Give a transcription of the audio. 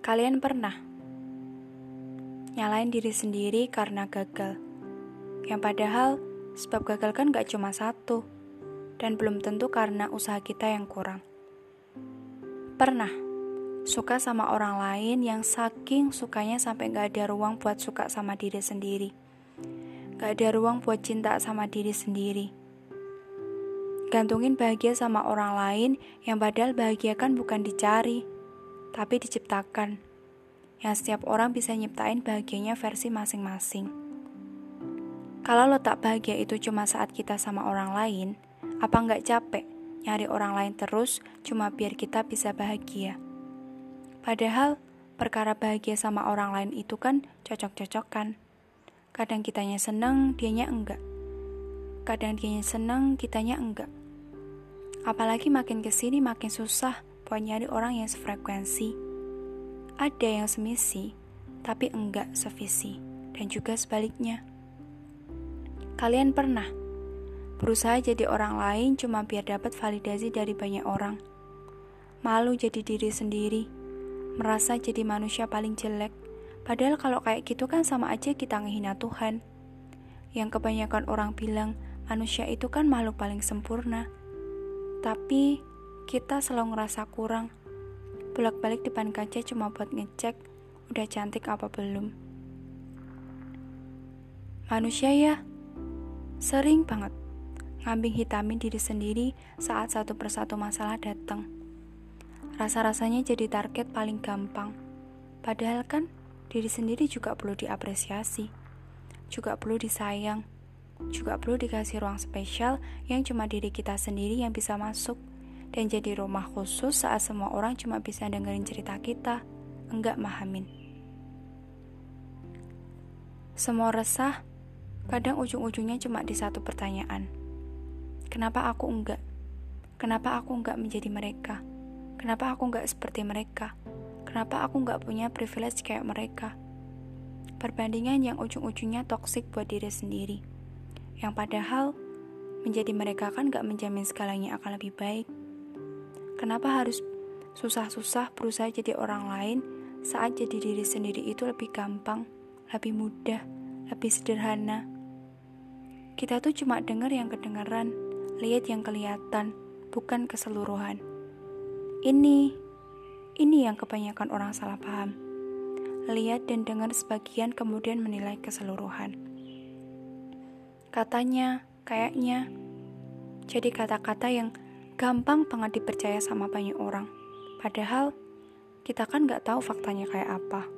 Kalian pernah nyalain diri sendiri karena gagal, yang padahal sebab gagal kan gak cuma satu, dan belum tentu karena usaha kita yang kurang. Pernah suka sama orang lain yang saking sukanya sampai gak ada ruang buat suka sama diri sendiri, gak ada ruang buat cinta sama diri sendiri. Gantungin bahagia sama orang lain yang padahal bahagia kan bukan dicari tapi diciptakan. Yang setiap orang bisa nyiptain bahagianya versi masing-masing. Kalau lo tak bahagia itu cuma saat kita sama orang lain, apa nggak capek nyari orang lain terus cuma biar kita bisa bahagia? Padahal perkara bahagia sama orang lain itu kan cocok-cocokan. Kadang kitanya seneng, dianya enggak. Kadang dianya seneng, kitanya enggak. Apalagi makin ke sini makin susah buat nyari orang yang sefrekuensi. Ada yang semisi, tapi enggak sevisi, dan juga sebaliknya. Kalian pernah berusaha jadi orang lain cuma biar dapat validasi dari banyak orang. Malu jadi diri sendiri, merasa jadi manusia paling jelek. Padahal kalau kayak gitu kan sama aja kita ngehina Tuhan. Yang kebanyakan orang bilang manusia itu kan makhluk paling sempurna. Tapi kita selalu ngerasa kurang. Bolak-balik depan kaca cuma buat ngecek udah cantik apa belum. Manusia ya, sering banget ngambing hitamin diri sendiri saat satu persatu masalah datang. Rasa-rasanya jadi target paling gampang. Padahal kan diri sendiri juga perlu diapresiasi, juga perlu disayang, juga perlu dikasih ruang spesial yang cuma diri kita sendiri yang bisa masuk dan jadi rumah khusus saat semua orang cuma bisa dengerin cerita kita, enggak mahamin. Semua resah, kadang ujung-ujungnya cuma di satu pertanyaan. Kenapa aku enggak? Kenapa aku enggak menjadi mereka? Kenapa aku enggak seperti mereka? Kenapa aku enggak punya privilege kayak mereka? Perbandingan yang ujung-ujungnya toksik buat diri sendiri. Yang padahal, menjadi mereka kan gak menjamin segalanya akan lebih baik. Kenapa harus susah-susah berusaha jadi orang lain saat jadi diri sendiri itu lebih gampang, lebih mudah, lebih sederhana? Kita tuh cuma denger yang kedengeran, lihat yang kelihatan, bukan keseluruhan. Ini, ini yang kebanyakan orang salah paham. Lihat dan dengar sebagian kemudian menilai keseluruhan. Katanya, kayaknya, jadi kata-kata yang gampang banget dipercaya sama banyak orang. Padahal kita kan nggak tahu faktanya kayak apa.